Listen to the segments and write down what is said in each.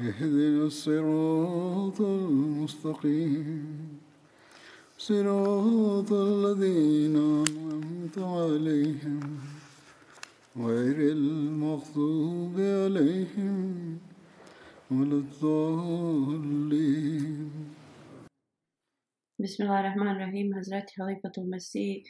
اهدنا الصراط المستقيم صراط الذين أنعمت عليهم غير المغضوب عليهم ولا الضالين بسم الله الرحمن الرحيم حضرت خليفة المسيح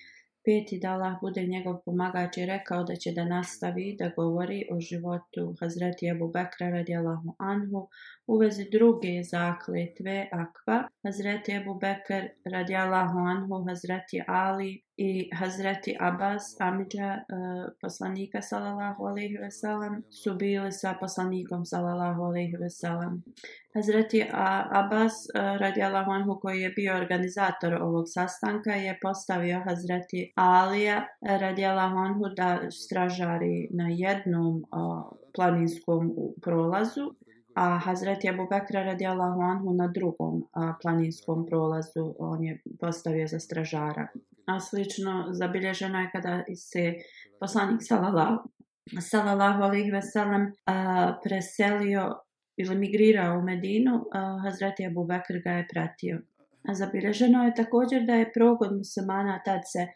peti da Allah bude njegov pomagač je rekao da će da nastavi da govori o životu Hazreti Ebu Bekra radi Allahu Anhu u vezi druge zakletve Akva. Hazreti Ebu Bekr radi Allahu Anhu, Hazreti Ali i Hazreti Abbas Amidža uh, poslanika sallallahu alejhi ve sellem su bili sa poslanikom sallallahu alejhi ve sellem. Hazreti uh, Abbas uh, radijallahu anhu koji je bio organizator ovog sastanka je postavio Hazreti Alija eh, radijallahu anhu da stražari na jednom uh, planinskom prolazu a Hazret Abu Bakr radijallahu anhu na drugom a, planinskom prolazu on je postavio za stražara a slično zabilježeno je kada se poslanik Salalahu Salalahu alih veselam uh, preselio ili migrirao u Medinu, uh, Hazreti Abu Bakr ga je pratio. Zabilježeno je također da je progod muslimana tad se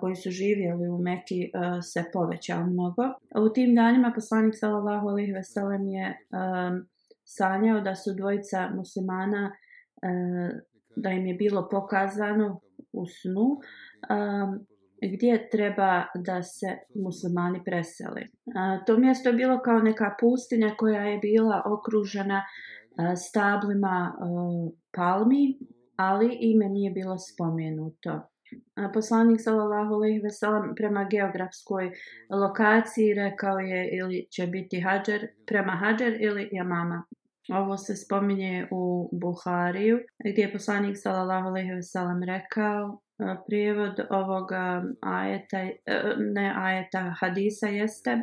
koji su živjeli u Meki se povećao mnogo. U tim danima poslanik sallallahu alejhi ve sellem je sanjao da su dvojica muslimana da im je bilo pokazano u snu um, gdje treba da se muslimani preseli. A, to mjesto je bilo kao neka pustinja koja je bila okružena a, stablima a, palmi, ali ime nije bilo spomenuto. A, poslanik sallallahu alejhi ve sellem prema geografskoj lokaciji rekao je ili će biti Hadžer prema Hadžer ili Jamama Ovo se spominje u Buhariju, gdje je poslanik sallallahu alejhi ve sellem rekao e, prijevod ovog ajeta e, ne ajeta hadisa jeste e,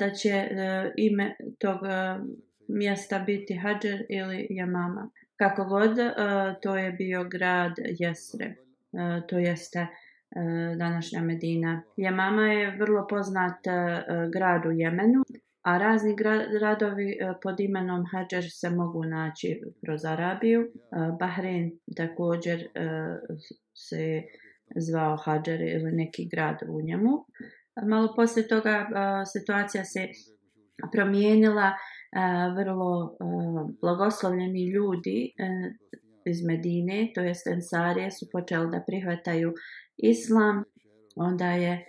da će ime tog mjesta biti Hadžer ili Jamama. Kako god, to je bio grad Jesre, to jeste današnja Medina. Jamama je vrlo poznat grad u Jemenu a razni gradovi e, pod imenom Hajar se mogu naći kroz Arabiju. E, Bahrein također e, se zvao Hajar ili neki grad u njemu. Malo posle toga situacija se promijenila. Vrlo blagoslovljeni ljudi iz Medine, to jest Ensarije, su počeli da prihvataju islam. Onda je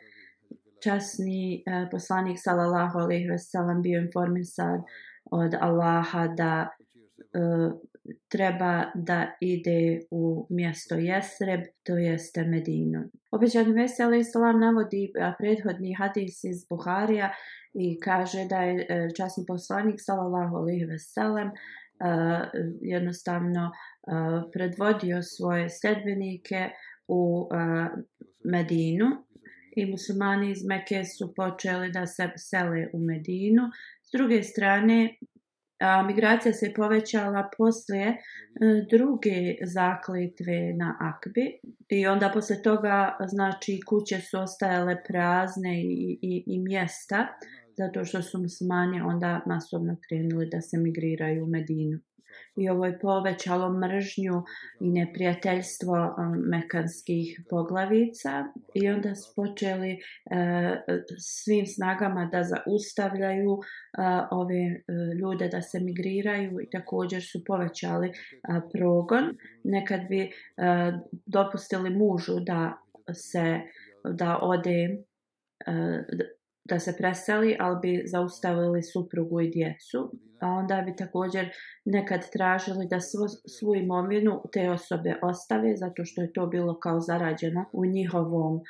časni uh, poslanik sallallahu alejhi ve sellem bio informisan od Allaha da uh, treba da ide u mjesto Jesreb, to jeste Medinu. Obećan Vesel alejhi salam navodi eh, prethodni hadis iz Buharija i kaže da je uh, časni poslanik sallallahu alejhi ve sellem Uh, jednostavno uh, predvodio svoje sedbenike u uh, Medinu i muslimani iz Meke su počeli da se sele u Medinu. S druge strane, migracija se povećala poslije e, druge zakletve na Akbi i onda posle toga znači kuće su ostajale prazne i, i, i mjesta zato što su muslimani onda masovno krenuli da se migriraju u Medinu i ovo je povećalo mržnju i neprijateljstvo um, mekanskih poglavica i onda su počeli e, svim snagama da zaustavljaju e, ove e, ljude da se migriraju i također su povećali e, progon nekad bi e, dopustili mužu da se da ode e, da se preseli, ali bi zaustavili suprugu i djecu, a onda bi također nekad tražili da svo, svu imovinu te osobe ostave, zato što je to bilo kao zarađeno u njihovom e,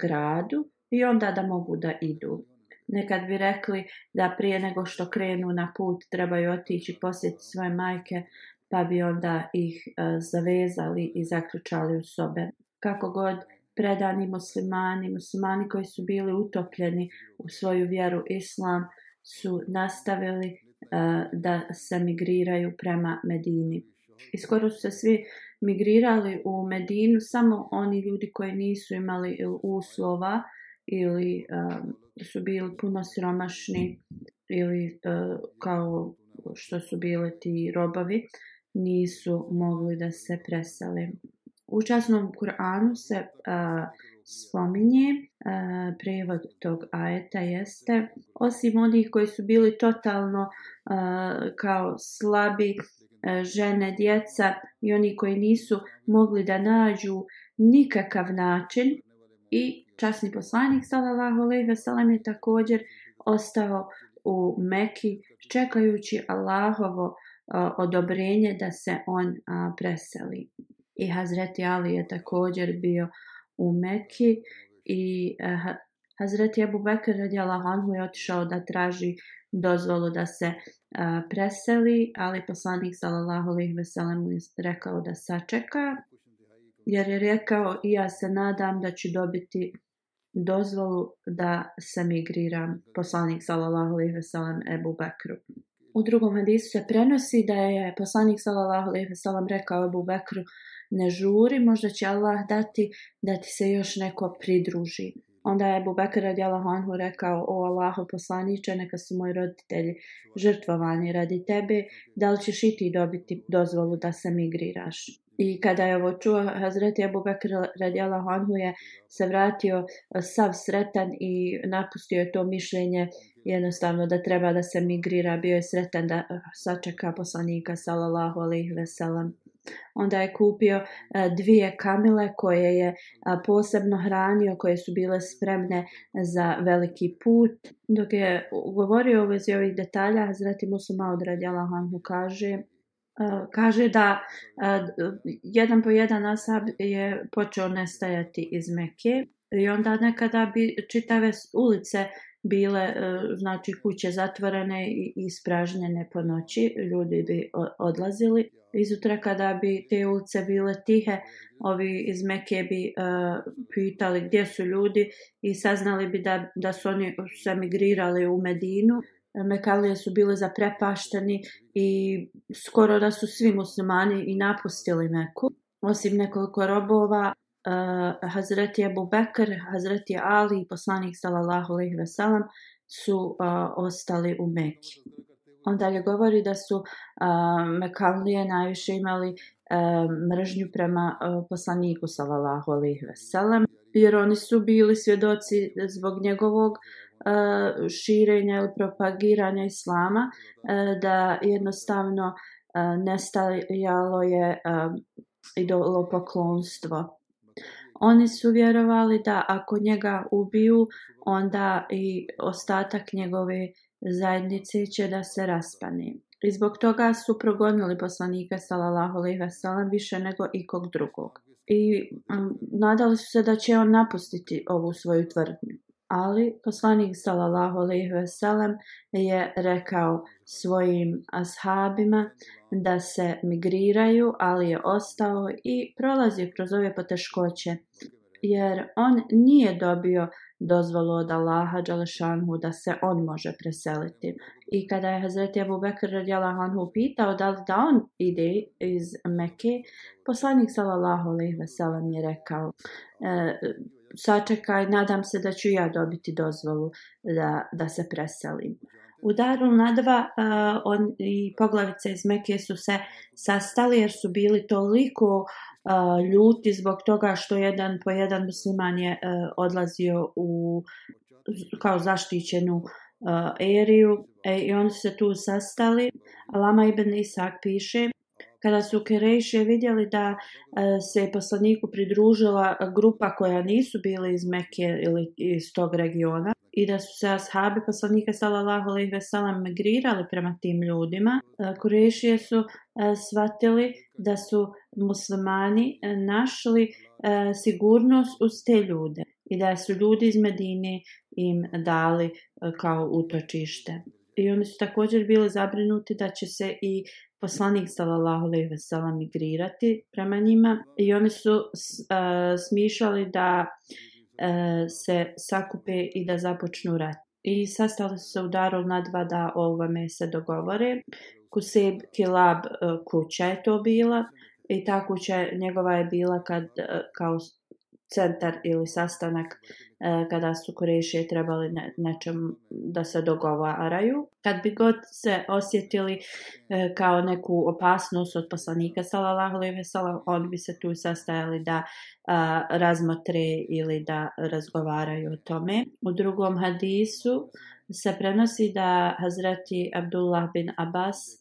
gradu i onda da mogu da idu. Nekad bi rekli da prije nego što krenu na put trebaju otići posjeti svoje majke, pa bi onda ih e, zavezali i zaključali u sobe. Kako god predani muslimani, muslimani koji su bili utopljeni u svoju vjeru islam, su nastavili uh, da se migriraju prema Medini. I skoro su se svi migrirali u Medinu, samo oni ljudi koji nisu imali uslova ili uh, su bili puno siromašni ili uh, kao što su bile ti robovi, nisu mogli da se preseli. U časnom Kur'anu se uh, spominje, uh, prevod tog ajeta jeste, osim onih koji su bili totalno uh, kao slabi uh, žene, djeca i oni koji nisu mogli da nađu nikakav način i časni poslanik sallallahu alejhi ve sellem je također ostao u Meki čekajući Allahovo uh, odobrenje da se on uh, preseli i Hazreti Ali je također bio u Mekki i uh, Hazreti Abu Bakr radijallahu anhu je otišao da traži dozvolu da se uh, preseli, ali poslanik sallallahu alejhi ve sellem je rekao da sačeka jer je rekao i ja se nadam da ću dobiti dozvolu da se migriram poslanik sallallahu alejhi ve sellem Abu Bakru. U drugom hadisu se prenosi da je poslanik sallallahu alejhi ve sellem rekao Abu Bakru uh, ne žuri, možda će Allah dati da ti se još neko pridruži. Onda je Bubekar radi Allahonhu rekao, o Allaho poslaniče, neka su moji roditelji žrtvovani radi tebe, da li ćeš i ti dobiti dozvolu da se migriraš? I kada je ovo čuo, Hazreti Abu Bakr radi Allahonhu je se vratio e, sav sretan i napustio je to mišljenje jednostavno da treba da se migrira, bio je sretan da e, sačeka poslanika sallallahu alaihi veselam. Onda je kupio e, dvije kamile koje je e, posebno hranio, koje su bile spremne za veliki put. Dok je govorio o vezi ovih detalja, Hazreti Musuma od Radjala Hanhu kaže e, kaže da jedan po jedan asab je počeo nestajati iz Mekke. I onda nekada bi čitave ulice bile, e, znači kuće zatvorene i ispražnjene po noći, ljudi bi odlazili. Izutra kada bi te ulice bile tihe, ovi iz Meke bi uh, pitali gdje su ljudi i saznali bi da, da su oni se emigrirali u Medinu. Mekalije su bile zaprepašteni i skoro da su svi muslimani i napustili Meku. Osim nekoliko robova, uh, Hazreti Abu Bekr, Hazreti Ali i poslanik sallallahu alejhi ve sellem su uh, ostali u Mekki. On dalje govori da su uh, Mekalije najviše imali uh, mržnju prema uh, poslaniku sallallahu alejhi ve sellem jer oni su bili svjedoci zbog njegovog širenja ili propagiranja islama da jednostavno nestajalo je idolopoklonstvo oni su vjerovali da ako njega ubiju, onda i ostatak njegove zajednice će da se raspane. I zbog toga su progonili poslanika sallallahu alejhi ve sellem više nego ikog drugog. I mm, nadali su se da će on napustiti ovu svoju tvrdnju. Ali poslanik sallallahu alejhi ve sellem je rekao svojim ashabima da se migriraju, ali je ostao i prolazi kroz ove poteškoće jer on nije dobio dozvolu od Allaha Đalešanhu da se on može preseliti. I kada je Hazreti Abu Bekr radijalahu anhu pitao da li da on ide iz Mekke, poslanik sallallahu alaihi veselam je rekao e, sačekaj, nadam se da ću ja dobiti dozvolu da, da se preselim. U Darul Nadva uh, on i poglavice iz Mekije su se sastali jer su bili toliko uh, ljuti zbog toga što jedan po jedan musliman je uh, odlazio u kao zaštićenu uh, eriju e, i oni su se tu sastali. Lama Ibn Isak piše kada su Kerejše vidjeli da e, se je poslaniku pridružila grupa koja nisu bili iz Mekije ili iz tog regiona i da su se ashabi poslanika sallallahu alejhi ve sellem migrirali prema tim ljudima, e, Kurešije su e, shvatili da su muslimani našli sigurnost uz te ljude i da su ljudi iz Medine im dali kao utočište. I oni su također bili zabrinuti da će se i poslanik sallallahu alejhi ve sellem migrirati prema njima i oni su uh, smišljali da uh, se sakupe i da započnu rat. I sastali su se u Darul Nadva da o ovome se dogovore. Kuseb Kilab uh, kuća je to bila i ta kuća njegova je bila kad uh, kao centar ili sastanak e, kada su korešije trebali ne, nečem da se dogovaraju. Kad bi god se osjetili e, kao neku opasnost od poslanika salalahu alaihi wasalam, on bi se tu sastajali da a, e, razmotre ili da razgovaraju o tome. U drugom hadisu se prenosi da Hazreti Abdullah bin Abbas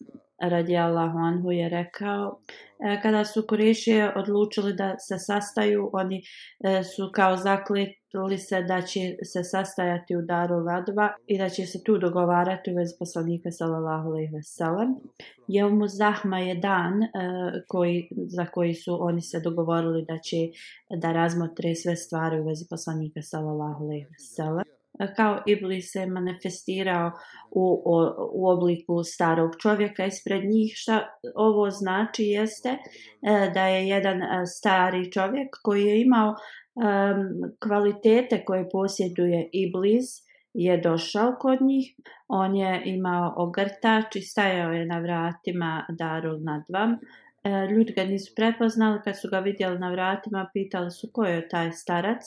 radi Allahu Anhu je rekao e, kada su Kurešije odlučili da se sastaju oni e, su kao zakletili se da će se sastajati u Daru Vadva i da će se tu dogovarati u vezi poslanika sallallahu alejhi ve sellem je mu zahma je dan e, koji, za koji su oni se dogovorili da će da razmotre sve stvari u vezi poslanika sallallahu alejhi ve sellem E, kao Iblis se manifestirao u, u, u obliku starog čovjeka ispred njih. Šta ovo znači jeste e, da je jedan e, stari čovjek koji je imao e, kvalitete koje posjeduje Iblis je došao kod njih. On je imao ogrtač i stajao je na vratima Darul nad vam. E, ljudi ga nisu prepoznali, kad su ga vidjeli na vratima, pitali su ko je taj starac.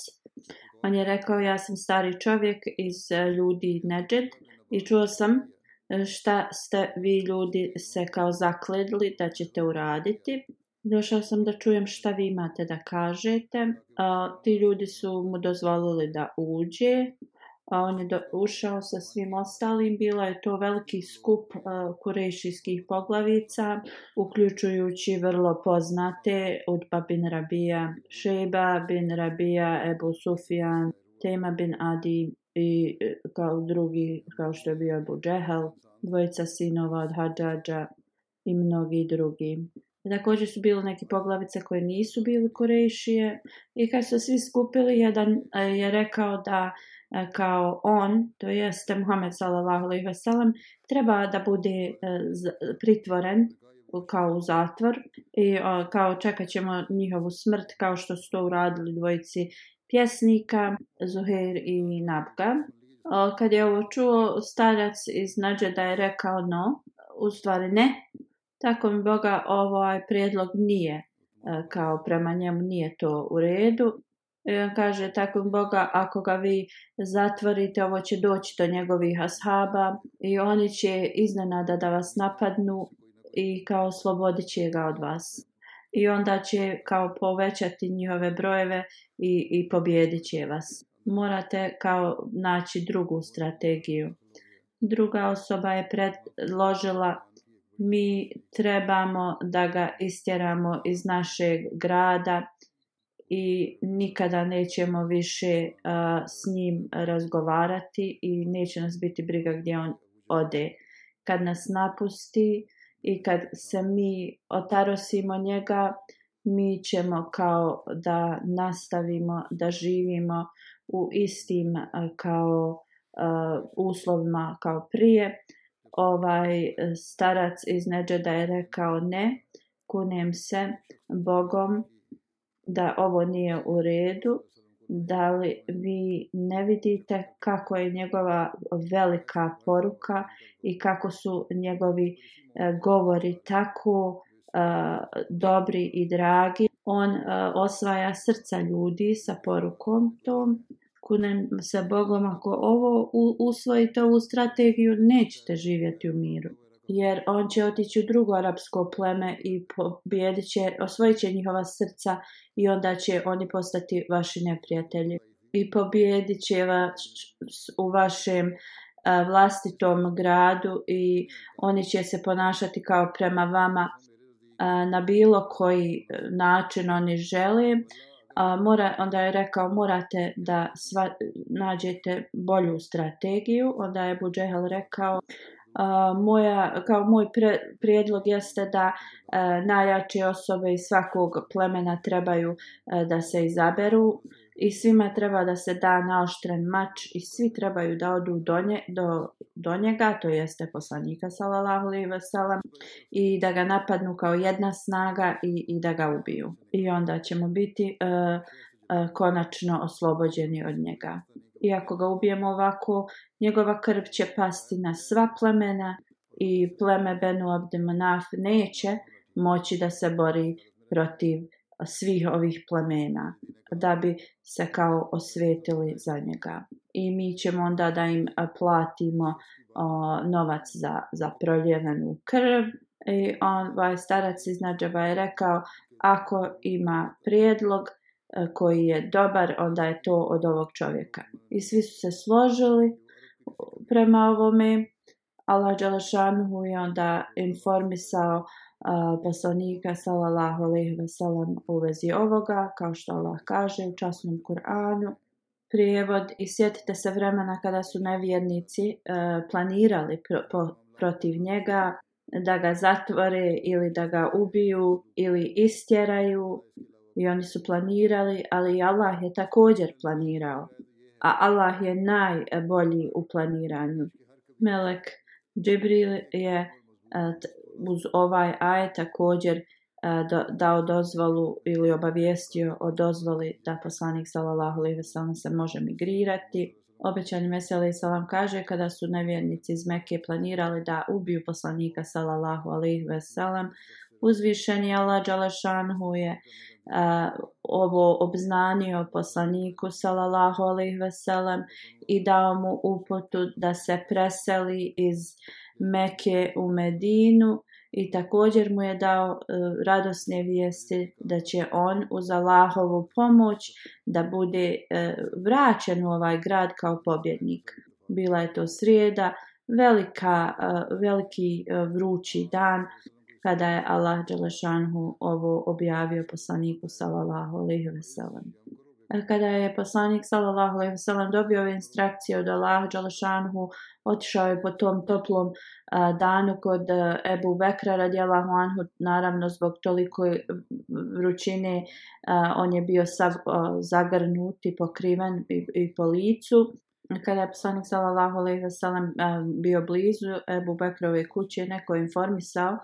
On je rekao, ja sam stari čovjek iz e, ljudi Neđed i čuo sam e, šta ste vi ljudi se kao zakledili da ćete uraditi. Došao sam da čujem šta vi imate da kažete. Ti ljudi su mu dozvolili da uđe a on je do, ušao sa svim ostalim. Bila je to veliki skup uh, kurešijskih poglavica, uključujući vrlo poznate od bin Rabija Šeba, bin Rabija Ebu Sufjan, Tema bin Adi i e, kao drugi, kao što je bio Ebu Džehel, dvojica sinova od Hadžađa i mnogi drugi. Također su bili neki poglavice koje nisu bili kurešije i kad su svi skupili, jedan e, je rekao da uh, E, kao on, to jeste Muhammed sallallahu alaihi wasallam, treba da bude e, pritvoren kao u zatvor i kao čekat ćemo njihovu smrt kao što su to uradili dvojici pjesnika, Zuhir i Nabga. Kad je ovo čuo, starac iz Nadžeda je rekao no, u stvari ne, tako mi Boga ovaj prijedlog nije e, kao prema njemu nije to u redu I e, on kaže tako Boga, ako ga vi zatvorite, ovo će doći do njegovih ashaba i oni će iznenada da vas napadnu i kao slobodit će ga od vas. I onda će kao povećati njihove brojeve i, i pobjedit će vas. Morate kao naći drugu strategiju. Druga osoba je predložila mi trebamo da ga istjeramo iz našeg grada i nikada nećemo više uh, s njim razgovarati i neće nas biti briga gdje on ode. Kad nas napusti i kad se mi otarosimo njega, mi ćemo kao da nastavimo da živimo u istim uh, kao uh, uslovima kao prije. Ovaj starac iz Neđeda je rekao ne, kunem se Bogom, da ovo nije u redu, da li vi ne vidite kako je njegova velika poruka i kako su njegovi e, govori tako uh, dobri i dragi. On uh, osvaja srca ljudi sa porukom tom. Kunem se Bogom, ako ovo usvojite ovu strategiju, nećete živjeti u miru jer on će otići u drugo arapsko pleme i pobjedit će, osvojit će njihova srca i onda će oni postati vaši neprijatelji. I pobjedit će vas u vašem a, vlastitom gradu i oni će se ponašati kao prema vama a, na bilo koji način oni žele. A, mora, onda je rekao morate da sva, nađete bolju strategiju. Onda je Buđehel rekao moja, kao moj pre, prijedlog jeste da e, najjače osobe iz svakog plemena trebaju e, da se izaberu i svima treba da se da naoštren mač i svi trebaju da odu do, nje, do, do njega, to jeste poslanika salalahu i veselam i da ga napadnu kao jedna snaga i, i da ga ubiju. I onda ćemo biti e, e, konačno oslobođeni od njega i ako ga ubijemo ovako, njegova krv će pasti na sva plemena i pleme Benu Abdemanaf neće moći da se bori protiv svih ovih plemena da bi se kao osvetili za njega. I mi ćemo onda da im platimo o, novac za, za proljevenu krv. I on, ovaj starac iz Nadžava je rekao, ako ima prijedlog, E, koji je dobar, onda je to od ovog čovjeka. I svi su se složili prema ovome. Allah Đalašanuhu je onda informisao uh, poslanika sallallahu alaihi ve sellem u vezi ovoga, kao što Allah kaže u časnom Kur'anu. Prijevod i sjetite se vremena kada su nevjernici uh, planirali pro, po, protiv njega da ga zatvore ili da ga ubiju ili istjeraju i oni su planirali, ali i Allah je također planirao. A Allah je najbolji u planiranju. Melek Džibril je e, uz ovaj aj također e, dao dozvolu ili obavijestio o dozvoli da poslanik sallallahu alejhi ve sellem se može migrirati. Obećan Meseli Salam kaže kada su nevjernici iz Mekke planirali da ubiju poslanika sallallahu alejhi ve sellem, uzvišeni Allah Đalešanhu je a, ovo obznanio poslaniku sallallahu alaihi veselam i dao mu uputu da se preseli iz Meke u Medinu i također mu je dao uh, radosne vijesti da će on uz Allahovu pomoć da bude uh, vraćen u ovaj grad kao pobjednik. Bila je to srijeda, velika, uh, veliki uh, vrući dan, kada je Allah Đelešanhu ovo objavio poslaniku sallallahu alaihi veselam. Kada je poslanik sallallahu alaihi veselam dobio ove instrukcije od Allah Đelešanhu, otišao je po tom toplom a, danu kod a, e, Ebu Bekra radijallahu anhu, naravno zbog toliko e, vrućine a, on je bio sav, a, zagrnut i pokriven i, i po licu. Kada je poslanik sallallahu alaihi veselam bio blizu Ebu Bekrove kuće, neko je informisao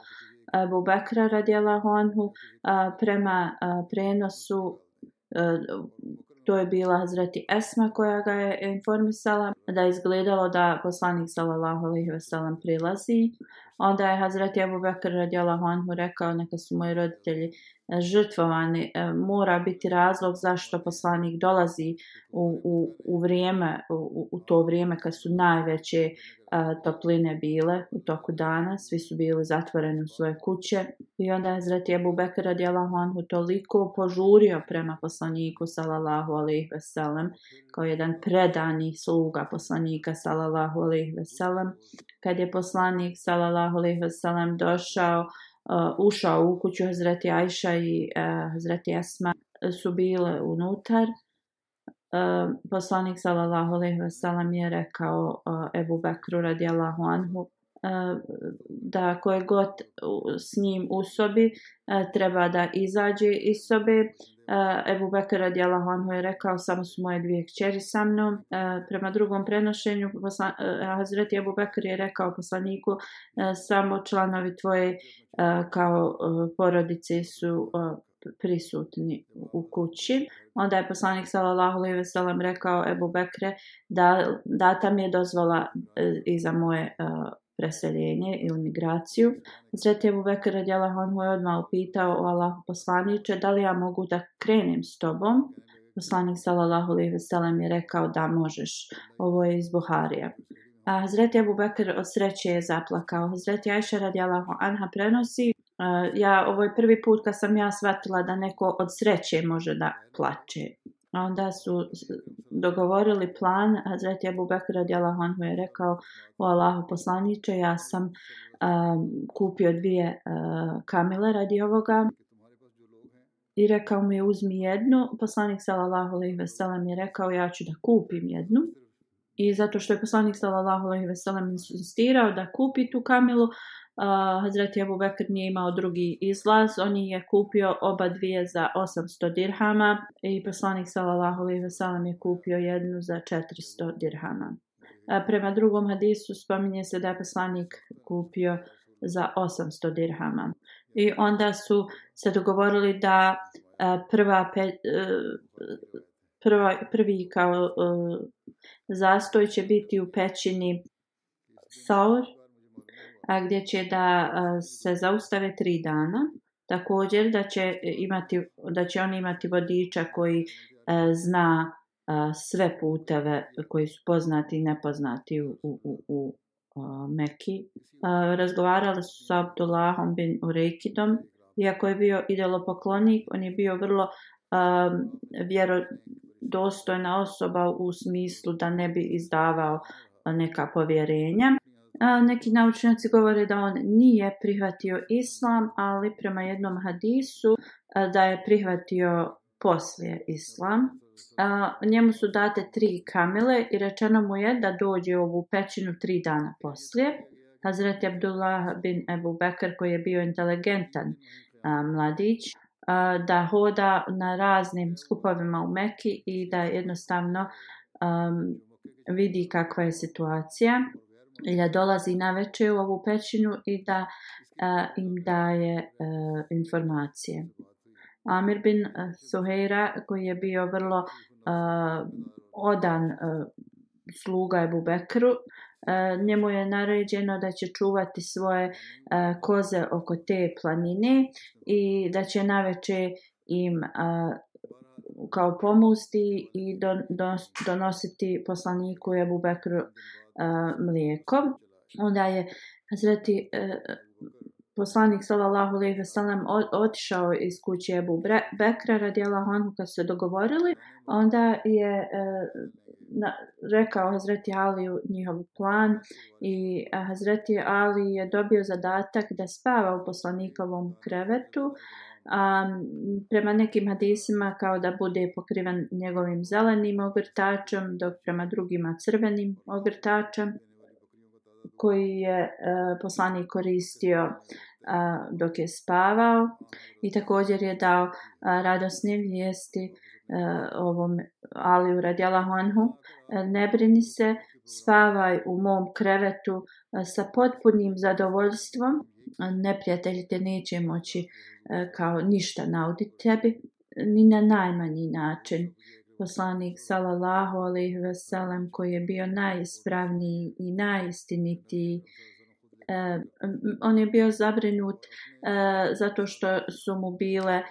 Ebu Bekra radijela Honhu prema prenosu to je bila Hazreti Esma koja ga je informisala da je izgledalo da poslanik sallallahu alejhi ve sellem prilazi Onda je Hazreti Ebu Bekr radijalahu anhu rekao neka su moji roditelji e, žrtvovani. E, mora biti razlog zašto poslanik dolazi u, u, u vrijeme, u, u to vrijeme kad su najveće a, e, topline bile u toku dana. Svi su bili zatvoreni u svoje kuće. I onda je Hazreti Ebu Bekr radijalahu anhu toliko požurio prema poslaniku salallahu alaihi veselem kao jedan predani sluga poslanika salallahu alaihi veselem. Kad je poslanik salallahu sallallahu alejhi ve sellem došao uh, ušao u kuću Hazreti Ajša i uh, Hazreti Esma su bile unutar Uh, poslanik sallallahu alejhi ve sellem je rekao uh, Ebu Bekru radijallahu anhu uh, da koje god s njim u sobi uh, treba da izađe iz sobe uh, Uh, Ebu Bekara radijala Honhu je rekao samo su moje dvije kćeri sa mnom. Uh, prema drugom prenošenju posla, uh, Hazreti Ebu Bekara je rekao poslaniku uh, samo članovi tvoje uh, kao uh, porodice su uh, prisutni u kući. Onda je poslanik sallallahu alejhi ve sellem rekao Ebu Bekre da data mi je dozvola uh, i za moje uh, preseljenje ili migraciju. Zret je mu vekar radjela, on mu je odmah upitao o Allahu poslaniče, da li ja mogu da krenem s tobom? Poslanik sallallahu alaihi veselem je rekao da možeš, ovo je iz Buharija. A Hazreti Abu Bekr od sreće je zaplakao. Hazreti Ajša radijalahu anha prenosi. Ja, ovo je prvi put kad sam ja shvatila da neko od sreće može da plače onda su dogovorili plan Hazreti Abu Bakr radijallahu anhu je rekao o Allahu poslaniče ja sam um, kupio dvije uh, kamile radi ovoga i rekao mi je uzmi jednu poslanik sallallahu alejhi ve sellem je rekao ja ću da kupim jednu i zato što je poslanik sallallahu alejhi ve sellem insistirao da kupi tu kamilu uh, uh, Hazreti Abu Bekr nije imao drugi izlaz, on je kupio oba dvije za 800 dirhama i poslanik sallallahu alejhi ve sellem je kupio jednu za 400 dirhama. A prema drugom hadisu spominje se da je poslanik kupio za 800 dirhama. I onda su se dogovorili da prva pe, e, prva, prvi kao e, zastoj će biti u pećini Saur, gdje će da se zaustave tri dana. Također da će, imati, da će oni imati vodiča koji e, zna e, sve puteve koji su poznati i nepoznati u, u, u e, Meki. Razgovarali su sa Abdullahom bin Urekidom. Iako je bio idolopoklonik, on je bio vrlo um, vjerodostojna osoba u smislu da ne bi izdavao neka povjerenja neki naučnjaci govore da on nije prihvatio islam, ali prema jednom hadisu da je prihvatio poslije islam. Njemu su date tri kamile i rečeno mu je da dođe u ovu pećinu tri dana poslije. Hazret Abdullah bin Ebu Bekr koji je bio inteligentan mladić da hoda na raznim skupovima u Meki i da jednostavno um, vidi kakva je situacija. Ilja dolazi na večer u ovu pećinu i da uh, im daje uh, informacije. Amir bin e, Suheira, koji je bio vrlo uh, odan uh, sluga Ebu Bekru, uh, njemu je naređeno da će čuvati svoje uh, koze oko te planine i da će na večer im uh, kao pomusti i don, don, donositi poslaniku Ebu Bekru uh, mlijeko. Onda je Hazreti e, poslanik sallallahu alejhi ve sellem otišao iz kuće Abu Bekra radijallahu anhu kad su se dogovorili onda je e, na, rekao Hazreti Ali njihov plan i Hazreti Ali je dobio zadatak da spava u poslanikovom krevetu e, um, prema nekim hadisima kao da bude pokrivan njegovim zelenim ogrtačom, dok prema drugima crvenim ogrtačom koji je uh, poslanik koristio uh, dok je spavao i također je dao uh, radosne vijesti uh, ovom Aliju Radjala Honhu. Ne brini se, spavaj u mom krevetu uh, sa potpunim zadovoljstvom. Neprijatelji te neće moći uh, E, kao ništa nauditi tebi, ni na najmanji način. Poslanik salallahu alaihi veselem koji je bio najispravniji i najistinitiji, e, on je bio zabrinut e, zato što su mu bile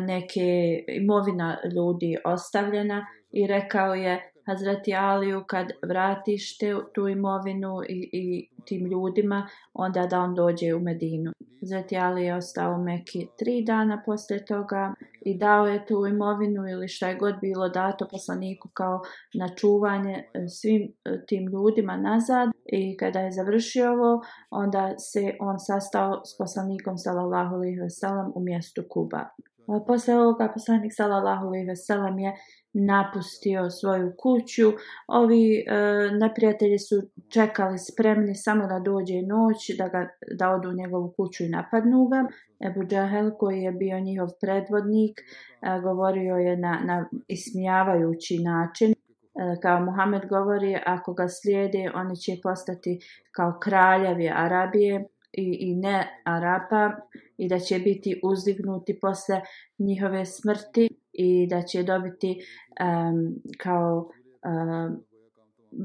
neke imovina ljudi ostavljena i rekao je Hazreti Aliju kad vratiš te, tu imovinu i, i tim ljudima, onda da on dođe u Medinu. Hazreti Ali je ostao u Meki tri dana poslije toga i dao je tu imovinu ili šta je god bilo dato poslaniku kao na čuvanje e, svim e, tim ljudima nazad. I kada je završio ovo, onda se on sastao s poslanikom sallallahu alaihi wa sallam u mjestu Kuba posle ovoga poslanik sallallahu alejhi ve sellem je napustio svoju kuću. Ovi e, neprijatelji su čekali spremni samo da dođe noć, da, ga, da odu u njegovu kuću i napadnu ga. Ebu Džahel koji je bio njihov predvodnik e, govorio je na, na ismijavajući način. E, kao Muhammed govori, ako ga slijede, oni će postati kao kraljevi Arabije i, i ne Arapa i da će biti uzdignuti posle njihove smrti i da će dobiti um, kao um,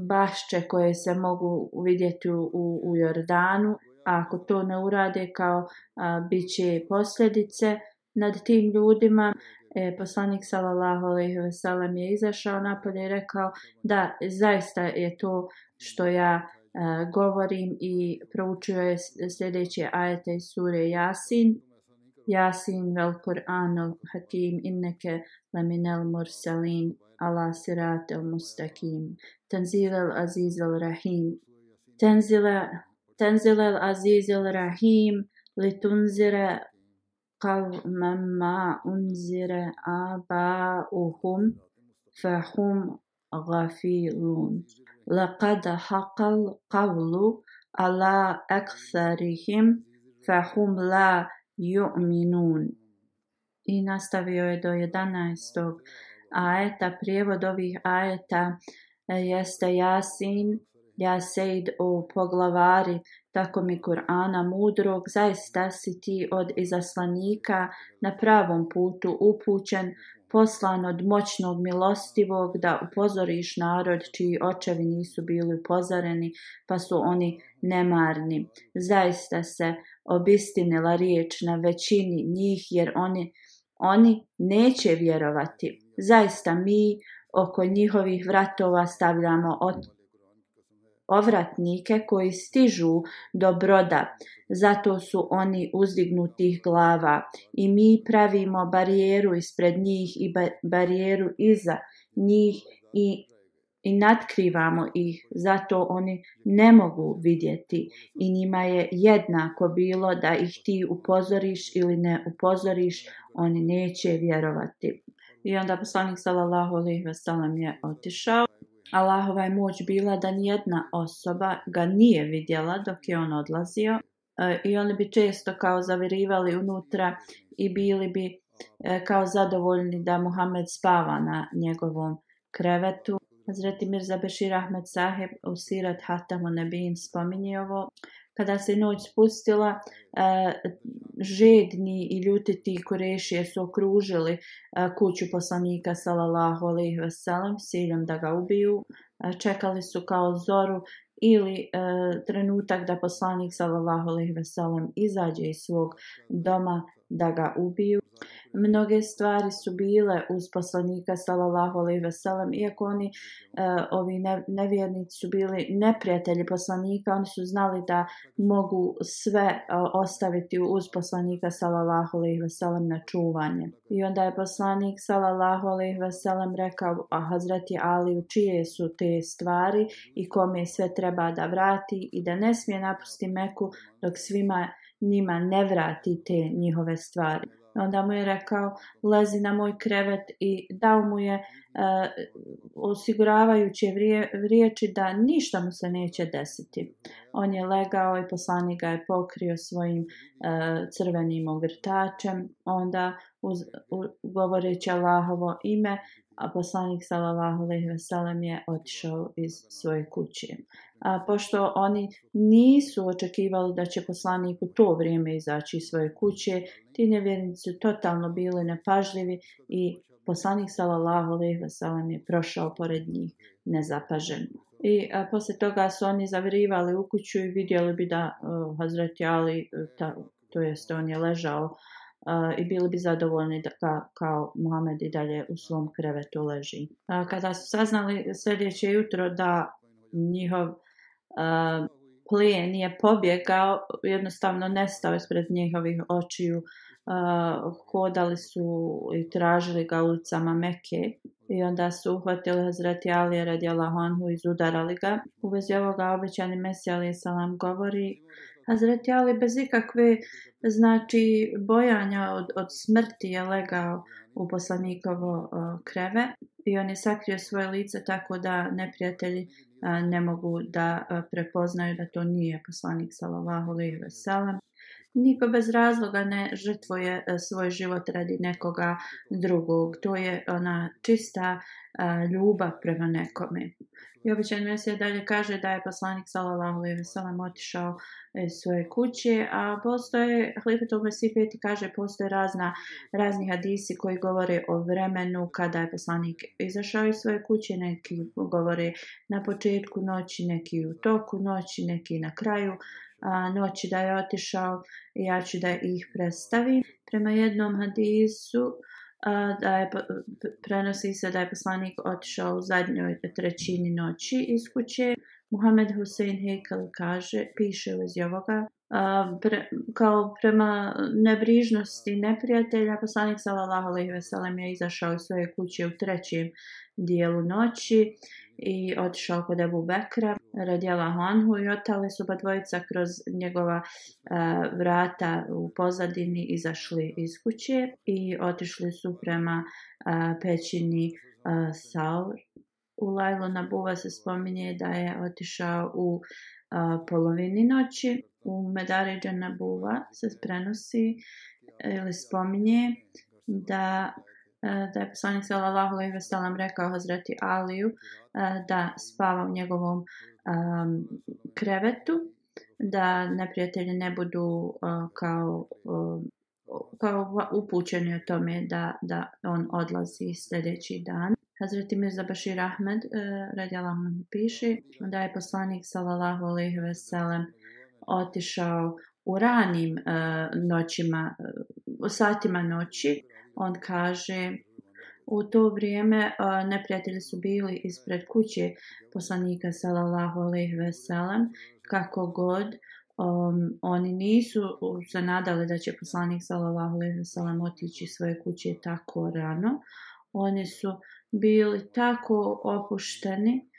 bašče koje se mogu vidjeti u, u Jordanu. A ako to ne urade, kao uh, bit će posljedice nad tim ljudima. E, poslanik sallallahu alejhi ve sellem je izašao napolje i rekao da zaista je to što ja E, govorim i proučio je sljedeće ajete iz sure Jasin. Jasin vel Kur'anul Hakim inneke laminel mursalin ala siratel mustakim. Tanzilel azizel rahim. Tanzilel e, azizel rahim li tunzire kal mamma unzire aba uhum fahum gafilun. لقد حق القول على أكثرهم فهم لا يؤمنون I nastavio je do 11. ajeta. Prijevod ovih ajeta jeste Jasin, Jaseid u poglavari, tako mi Kur'ana mudrog, zaista si ti od izaslanika na pravom putu upućen, poslan od moćnog milostivog da upozoriš narod čiji očevi nisu bili upozoreni pa su oni nemarni. Zaista se obistinila riječ na većini njih jer oni, oni neće vjerovati. Zaista mi oko njihovih vratova stavljamo otvor ovratnike koji stižu do broda, zato su oni uzdignutih glava i mi pravimo barijeru ispred njih i ba barijeru iza njih i, i nadkrivamo ih, zato oni ne mogu vidjeti i njima je jednako bilo da ih ti upozoriš ili ne upozoriš, oni neće vjerovati. I onda poslanik sallallahu alejhi ve sellem je otišao. Allahova je moć bila da nijedna osoba ga nije vidjela dok je on odlazio e, i oni bi često kao zavirivali unutra i bili bi e, kao zadovoljni da Muhammed spava na njegovom krevetu. Hazreti Mirza Bešir Ahmed Saheb u Sirat Hatamu Nebin spominje ovo kada se noć spustila, e, žedni i ljutiti korešije su okružili e, kuću poslanika sallallahu alejhi ve sellem, sjedom da ga ubiju. E, čekali su kao zoru ili e, trenutak da poslanik sallallahu alejhi ve sellem izađe iz svog doma da ga ubiju mnoge stvari su bile uz poslanika sallallahu alejhi ve sellem iako oni uh, ovi nevjernici su bili neprijatelji poslanika oni su znali da mogu sve uh, ostaviti uz poslanika sallallahu alejhi ve sellem na čuvanje i onda je poslanik sallallahu alejhi ve sellem rekao a hazreti Ali u čije su te stvari i kome sve treba da vrati i da ne smije napustiti Meku dok svima njima ne vrati te njihove stvari onda mu je rekao lezi na moj krevet i dao mu je e, osiguravajuće vrije, riječi da ništa mu se neće desiti. On je legao i poslanik ga je pokrio svojim e, crvenim ogrtačem, onda uz, u, govoreći Allahovo ime, a poslanik sallallahu alejhi ve sellem je otišao iz svoje kuće a, pošto oni nisu očekivali da će poslanik u to vrijeme izaći iz svoje kuće, ti nevjernici su totalno bili nepažljivi i poslanik sallallahu alejhi ve sellem je prošao pored njih nezapažen. I a, posle toga su oni zavirivali u kuću i vidjeli bi da uh, Hazreti Ali, e, ta, to jest on je ležao Uh, i bili bi zadovoljni da, ka, kao Muhammed i dalje u svom krevetu leži. Uh, kada su saznali sljedeće jutro da njihov uh, plijen je pobjegao, jednostavno nestao ispred njihovih očiju. Uh, hodali su i tražili ga ulicama Meke i onda su uhvatili Hazreti Alija radi Allahonhu i zudarali ga. U vezi ovoga obećani Mesija Ali Salam govori Hazreti Ali bez ikakve znači bojanja od, od smrti je legao uh, u poslanikovo kreve i on je sakrio svoje lice tako da neprijatelji ne mogu da prepoznaju da to nije poslanik sallallahu alejhi ve sellem niko bez razloga ne žrtvoje e, svoj život radi nekoga drugog. To je ona čista a, e, ljubav prema nekome. I običan mesija dalje kaže da je poslanik sallallahu alaihi wa sallam otišao iz svoje kuće, a postoje, Hlifetul Mesipet kaže, postoje razna, razni hadisi koji govore o vremenu kada je poslanik izašao iz svoje kuće, neki govore na početku noći, neki u toku noći, neki na kraju, noći da je otišao, ja ću da ih predstavim. Prema jednom hadisu a, da je, prenosi se da je poslanik otišao u zadnjoj trećini noći iz kuće. Muhammed Hussein Hekel kaže, piše u vezi ovoga, a, pre, kao prema nebrižnosti neprijatelja, poslanik sallallahu alaihi veselem je izašao iz svoje kuće u trećem dijelu noći i otišao kod Ebu Bekra, radijela Honhu i otale su pa dvojica kroz njegova e, vrata u pozadini izašli iz kuće i otišli su prema e, pećini e, Saur. U Lajlo Nabuva se spominje da je otišao u e, polovini noći. U Medariđa Nabuva se prenosi e, ili spominje da E, da je poslanik sallallahu alejhi ve sellem rekao Hazreti Aliju e, da spava u njegovom um, krevetu da neprijatelji ne budu uh, kao uh, kao upućeni o tome da, da on odlazi sljedeći dan. Hazreti Mirza Bashir Ahmed uh, radjala piše da je poslanik sallallahu alejhi ve sellem otišao u ranim uh, noćima, uh, satima noći On kaže u to vrijeme neprijatelji su bili ispred kuće poslanika sallallahu alejhi ve sellem kako god um, oni nisu se nadali da će poslanik sallallahu alejhi ve sellem otići svoje kuće tako rano oni su bili tako opušteni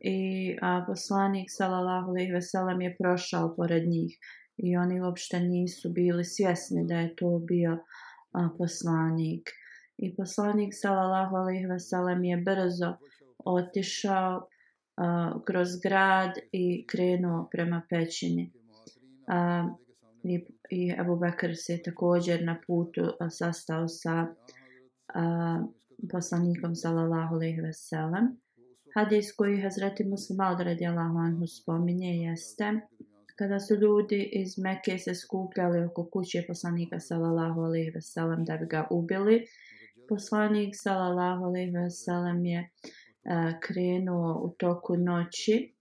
i a, poslanik sallallahu alejhi ve sellem je prošao pored njih i oni uopšte nisu bili svjesni da je to bio uh, poslanik. I poslanik sallallahu alejhi ve sellem je brzo otišao uh, kroz grad i krenuo prema pećini. Uh, i, I Ebu Bekr se je također na putu uh, sastao sa uh, poslanikom sallallahu alejhi ve sellem. Hadis koji Hazreti Muslim al-Radi Allahu anhu spominje jeste kada su ljudi iz Mekke se skupljali oko kuće poslanika sallallahu alejhi ve sellem da bi ga ubili poslanik sallallahu alejhi ve sellem je a, e, krenuo u toku noći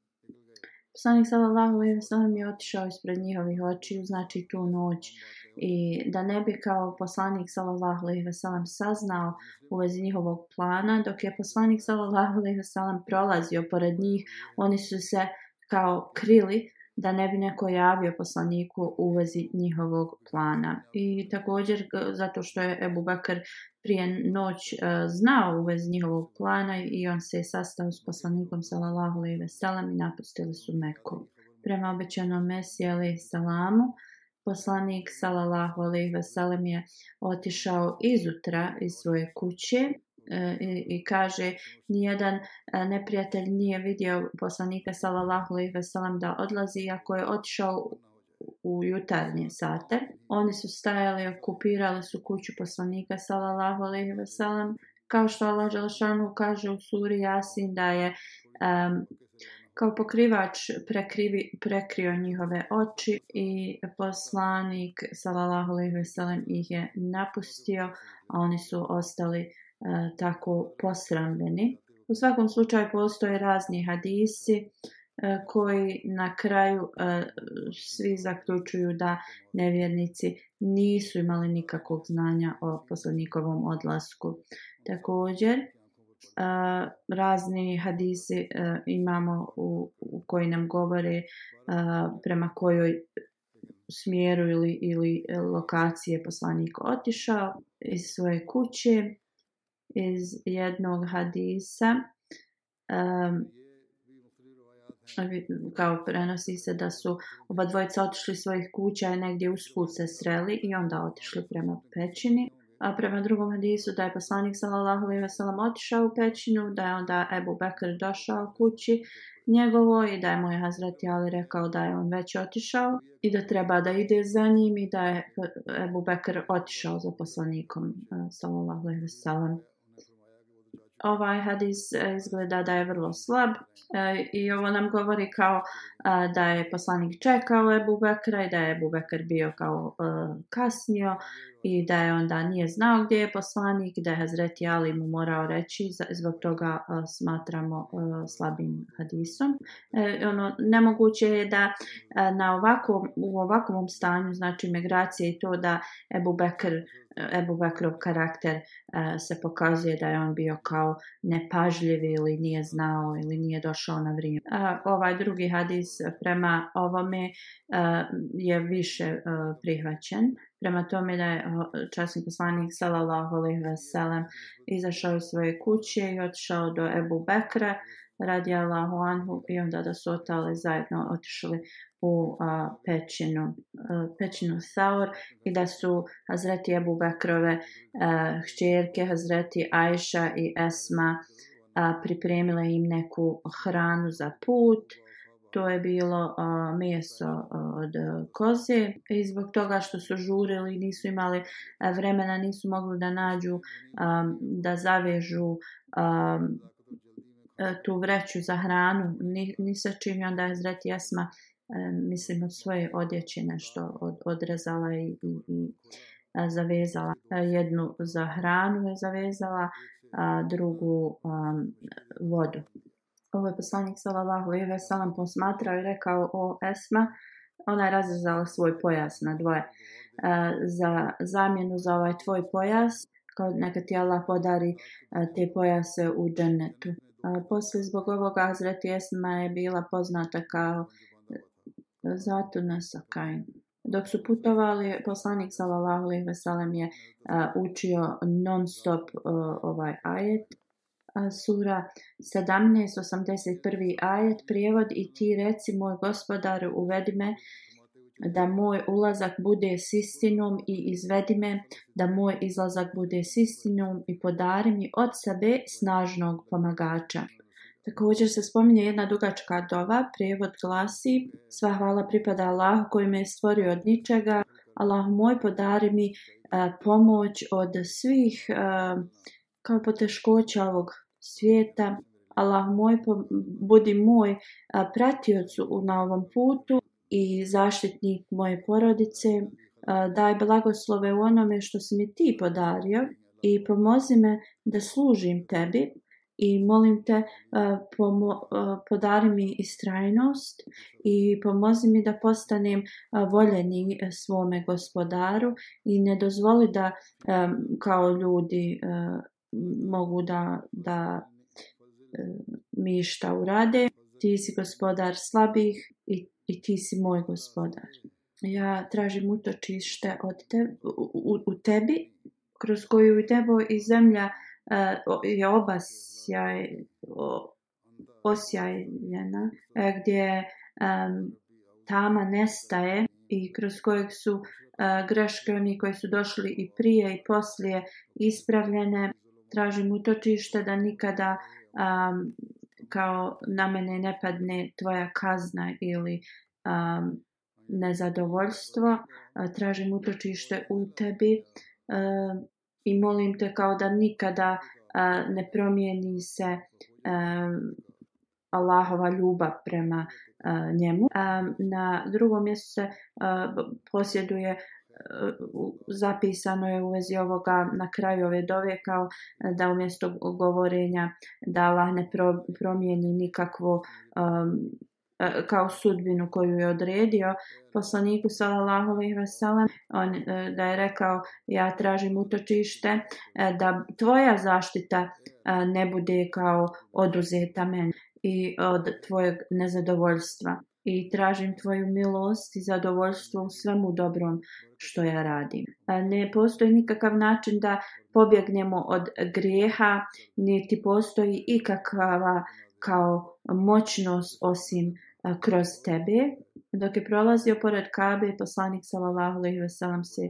poslanik sallallahu alejhi ve sellem je otišao ispred njihovih očiju znači tu noć i da ne bi kao poslanik sallallahu alejhi ve sellem saznao u vezi njihovog plana dok je poslanik sallallahu alejhi ve sellem prolazio pored njih oni su se kao krili da ne bi neko javio poslaniku u vezi njihovog plana. I također zato što je Ebu Bakr prije noć uh, znao u vezi njihovog plana i on se je sastao s poslanikom sallallahu alejhi ve sellem i napustili su Meku. Prema obećanom Mesiji alejhi salamu poslanik sallallahu alejhi ve sellem je otišao izutra iz svoje kuće E, i, i kaže nijedan e, neprijatelj nije vidio poslanika sallallahu alejhi ve sellem da odlazi iako je otišao u jutarnje sate oni su stajali okupirali su kuću poslanika sallallahu alejhi ve sellem kao što Allah dželešanu kaže u suri Jasin da je um, kao pokrivač prekrivi, prekrio njihove oči i poslanik sallallahu alejhi ve sellem ih je napustio a oni su ostali uh, tako posramljeni. U svakom slučaju postoje razni hadisi koji na kraju svi zaključuju da nevjernici nisu imali nikakvog znanja o poslanikovom odlasku. Također, razni hadisi imamo u, u koji nam govore prema kojoj smjeru ili, ili lokacije poslanik otišao iz svoje kuće iz jednog hadisa um, kao prenosi se da su oba dvojica otišli svojih kuća i negdje uspul se sreli i onda otišli prema pećini a prema drugom hadisu da je poslanik sallallahu alejhi ve sellem otišao u pećinu da je onda Ebu Bekr došao kući njegovo i da je moj Hazrat Ali rekao da je on već otišao i da treba da ide za njim i da je Ebu Bekr otišao za poslanikom eh, sallallahu alejhi ve sellem ovaj hadis e, izgleda da je vrlo slab e, i ovo nam govori kao e, da je poslanik čekao Ebu Bekra i da je Ebu Bekr bio kao kasnio i da je onda nije znao gdje je poslanik, da je Hazreti Ali mu morao reći, zbog toga uh, smatramo uh, slabim hadisom. E, ono, nemoguće je da uh, na ovakom, u ovakvom stanju, znači migracije i to da Ebu Bekr Ebu Bekrov karakter e, se pokazuje da je on bio kao nepažljiv ili nije znao ili nije došao na vrijeme. E, ovaj drugi hadis prema ovome e, je više e, prihvaćen prema tome da je časni poslanik sallallahu alejhi ve sellem izašao iz svoje kuće i otišao do Ebu Bekra radijallahu anhu i onda da su otale zajedno otišli u a, pećinu, a, pećinu Saur i da su Hazreti Ebu Bekrove a, hćerke, Hazreti Ajša i Esma a, pripremile im neku hranu za put. A, to je bilo a, meso a, od koze i zbog toga što su žurili nisu imali e, vremena nisu mogli da nađu a, da zavežu a, e, tu vreću za hranu ni, ni sa čim je onda Zret Jasma e, mislim od svoje odjeće nešto od, odrezala i, i, i zavezala jednu za hranu je zavezala a drugu um, vodu ovo je poslanik sallallahu alejhi ve sellem posmatrao i rekao o Esma ona je razrezala svoj pojas na dvoje e, za zamjenu za ovaj tvoj pojas kao neka ti Allah podari e, te pojase u džennetu e, posle zbog ovoga Hazreti Esma je bila poznata kao zato nasakaj dok su putovali poslanik sallallahu alejhi ve sellem je e, učio non stop e, ovaj ajet Sura 17.81. ajet prijevod i ti reci moj gospodar uvedi me da moj ulazak bude s istinom i izvedi me da moj izlazak bude s istinom i podari mi od sebe snažnog pomagača. Također se spominje jedna dugačka dova, prijevod glasi Sva hvala pripada Allahu koji me je stvorio od ničega. Allah moj podari mi uh, pomoć od svih uh, kao poteškoća ovog svijeta. Allah moj, budi moj pratioc na ovom putu i zaštitnik moje porodice. Daj blagoslove u onome što si mi ti podario i pomozi me da služim tebi i molim te pomo podari mi istrajnost i pomozi mi da postanem voljeni e, svome gospodaru i ne dozvoli da e, kao ljudi e, mogu da, da e, mi šta urade. Ti si gospodar slabih i, i ti si moj gospodar. Ja tražim utočište od te, u, u, u tebi, kroz koju i tebo i zemlja e, je obasjaj, o, osjajljena, e, gdje e, tama nestaje i kroz kojeg su uh, greške oni koji su došli i prije i poslije ispravljene tražim utočište da nikada um, kao na mene ne padne tvoja kazna ili um, nezadovoljstvo. Tražim utočište u tebi um, i molim te kao da nikada uh, ne promijeni se um, Allahova ljubav prema uh, njemu. Um, na drugom mjestu se uh, posjeduje uh, zapisano je u vezi ovoga na kraju ove dove kao e, da umjesto govorenja da Allah ne pro, promijeni nikakvo um, e, kao sudbinu koju je odredio poslaniku sallallahu alejhi ve sellem on e, da je rekao ja tražim utočište da tvoja zaštita ne bude kao oduzeta meni i od tvojeg nezadovoljstva i tražim tvoju milost i zadovoljstvo u svemu dobrom što ja radim. Ne postoji nikakav način da pobjegnemo od grijeha, niti postoji ikakva kao moćnost osim kroz tebe. Dok je prolazio pored Kabe, poslanik sallallahu alejhi ve sellem se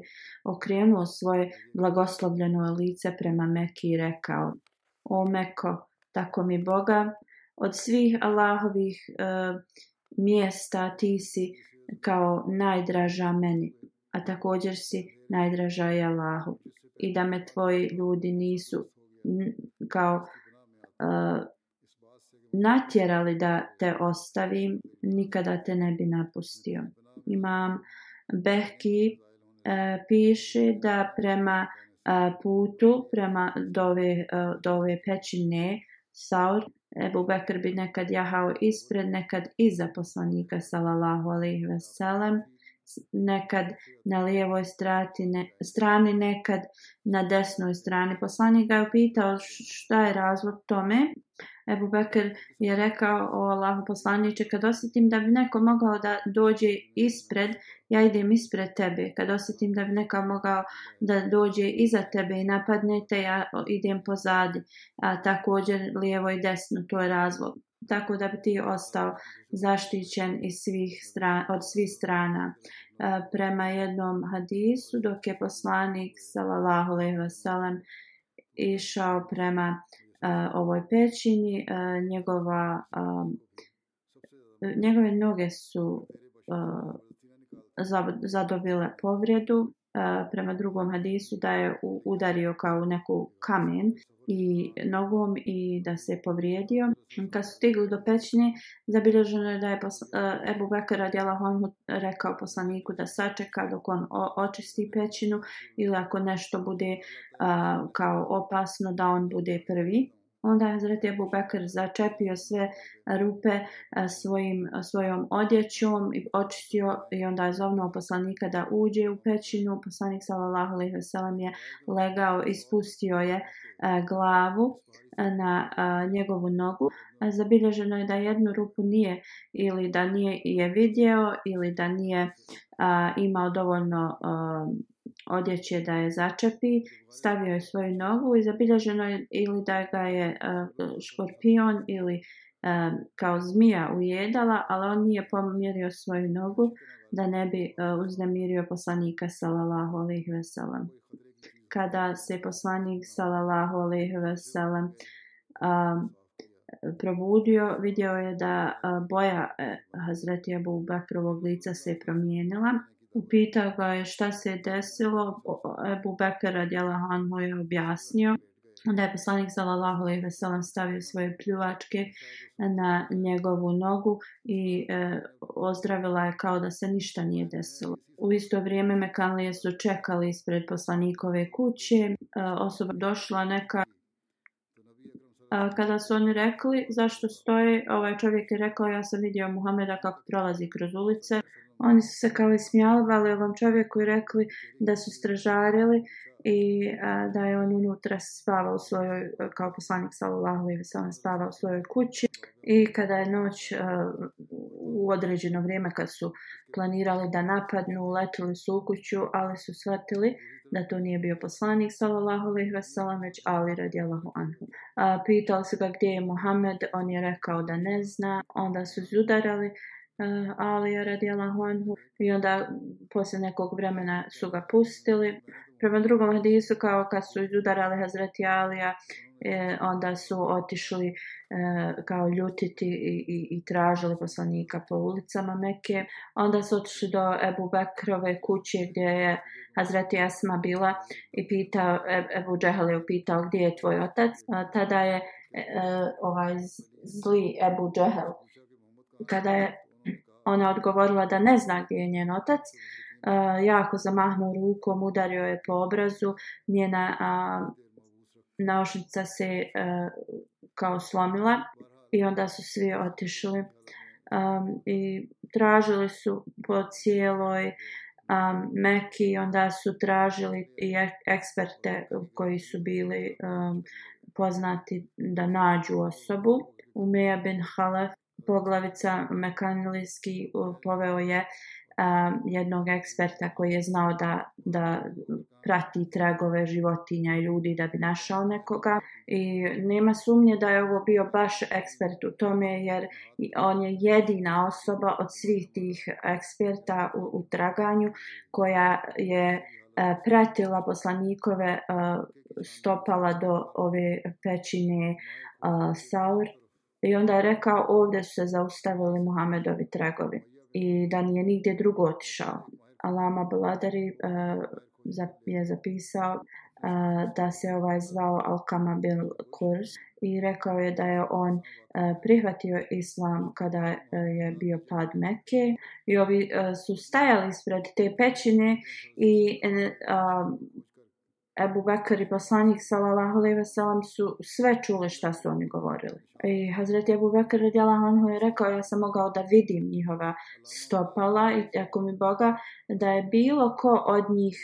okrenuo svoje blagoslovljeno lice prema Mekki i rekao: "O Meko, tako mi Boga, od svih Allahovih uh, mjesta ti si kao najdraža meni, a također si najdraža i Allahu. I da me tvoji ljudi nisu kao uh, natjerali da te ostavim, nikada te ne bi napustio. Imam Behki uh, piše da prema uh, putu, prema do ove, uh, do ove pećine, Saur, Ebu Bekr bi nekad jahao ispred, nekad iza poslanika sallallahu alaihi ve sellem, nekad na lijevoj strati, ne, strani, nekad na desnoj strani. Poslanik ga je upitao šta je razlog tome, Ebu Bekr je rekao o Allahu poslaniče, kad osjetim da bi neko mogao da dođe ispred, ja idem ispred tebe. Kad osjetim da bi neko mogao da dođe iza tebe i napadne te, ja idem pozadi. A također lijevo i desno, to je razlog. Tako da bi ti ostao zaštićen iz svih strana, od svih strana. A, e, prema jednom hadisu, dok je poslanik, salallahu alaihi wasalam, išao prema uh, uh, ovoj pećini uh, njegova uh, njegove noge su uh, zadobile povrijedu prema drugom hadisu da je udario kao u neku kamen i nogom i da se je povrijedio. Kad su stigli do pećine, zabilježeno je da je Ebu Bekara radijala Honhu rekao poslaniku da sačeka dok on očisti pećinu ili ako nešto bude kao opasno da on bude prvi. Onda je Hazreti Ebu Bekr začepio sve rupe e, svojim, svojom odjećom i očistio i onda je zovnuo poslanika da uđe u pećinu. Poslanik sallallahu alaihi wasallam je legao i spustio je e, glavu e, na njegovu nogu. Zabilježeno je da jednu rupu nije ili da nije je vidio ili da nije imao dovoljno odjeće da je začepi, stavio je svoju nogu i zabilježeno je ili da ga je uh, škorpion ili uh, kao zmija ujedala, ali on nije pomirio svoju nogu da ne bi uh, uznemirio poslanika salalahu alaihi veselam. Kada se poslanik salalahu alaihi veselam uh, probudio, vidio je da uh, boja uh, Hazreti Abu Bakrovog lica se promijenila upitao ga je šta se je desilo, Ebu Bekara Djelahan mu je objasnio. Onda je poslanik sallallahu alejhi ve sellem stavio svoje pljuvačke na njegovu nogu i e, ozdravila je kao da se ništa nije desilo. U isto vrijeme Mekanlije su čekali ispred poslanikove kuće. E, osoba došla neka e, kada su oni rekli zašto stoje, ovaj čovjek je rekao ja sam vidio Muhameda kako prolazi kroz ulice oni su se kao ismijalovali ovom čovjeku i rekli da su stražarili i a, da je on unutra spavao u svojoj, kao poslanik sallallahu alejhi ve sellem spavao u svojoj kući i kada je noć a, u određeno vrijeme kad su planirali da napadnu letjeli su u kuću ali su svetili da to nije bio poslanik sallallahu alejhi ve sellem već Ali radijallahu anhu a, pitali su ga gdje je Muhammed on je rekao da ne zna onda su zudarali Eh, Ali je radijala Honhu i onda posle nekog vremena su ga pustili. Prema drugom hadisu kao kad su izudarali Hazreti Alija e, onda su otišli e, kao ljutiti i, i, i tražili poslanika po ulicama Meke. Onda su otišli do Ebu Bekrove kuće gdje je Hazreti Asma bila i pitao, e, Ebu Džehal je upitao gdje je tvoj otac. A, tada je e, ovaj zli Ebu Džehal kada je Ona odgovorila da ne zna gdje je njen otac. E, jako zamahnuo rukom, udario je po obrazu. Njena a, naošnica se a, e, kao slomila i onda su svi otišli. Um, i tražili su po cijeloj um, Meki onda su tražili i eksperte koji su bili um, poznati da nađu osobu Umeja bin Halef poglavica mekanilijski poveo je um, jednog eksperta koji je znao da, da prati tragove životinja i ljudi da bi našao nekoga. I nema sumnje da je ovo bio baš ekspert u tome jer on je jedina osoba od svih tih eksperta u, u traganju koja je e, pratila poslanikove e, stopala do ove pećine e, Saur I onda je rekao ovdje su se zaustavili Muhamedovi tragovi i da nije nigdje drugo otišao. Alama Baladari uh, je zapisao uh, da se ovaj zvao Alkama Bil Kurs i rekao je da je on uh, prihvatio islam kada uh, je bio pad Mekke i ovi uh, su stajali ispred te pećine i uh, Ebu Bekr i poslanik sallallahu alejhi ve sellem su sve čuli šta su oni govorili. I Hazreti Ebu Bekr radijallahu anhu je rekao ja sam mogao da vidim njihova stopala i ako mi Boga da je bilo ko od njih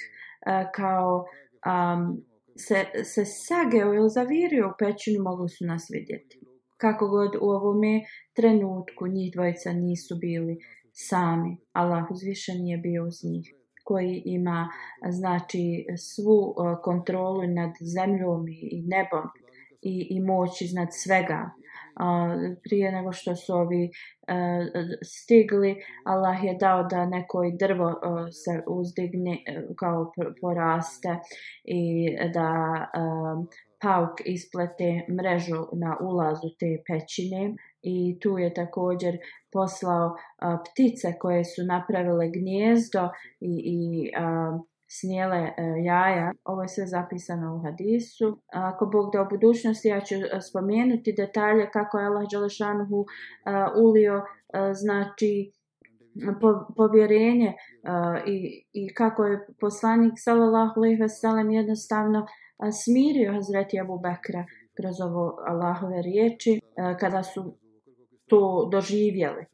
e, kao um, se, se sageo ili zavirio u pećinu mogli su nas vidjeti. Kako god u ovome trenutku njih dvojica nisu bili sami. Allah uzvišen je bio uz njih koji ima znači svu e, kontrolu nad zemljom i nebom i, i moć iznad svega. Prije nego što su ovi e, stigli, Allah je dao da neko i drvo e, se uzdigne kao poraste i da pauk isplete mrežu na ulazu te pećine i tu je također poslao a, ptice koje su napravile gnjezdo i, i a, snijele e, jaja. Ovo je sve zapisano u hadisu. Ako Bog da u budućnosti, ja ću e, spomenuti detalje kako je Allah Đalešanuhu e, ulio, e, znači, po, povjerenje e, i, i kako je poslanik sallallahu alaihi veselem jednostavno e, smirio Hazreti Abu Bekra kroz ovo Allahove riječi. E, kada su to doživjeli.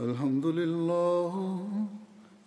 الحمد لله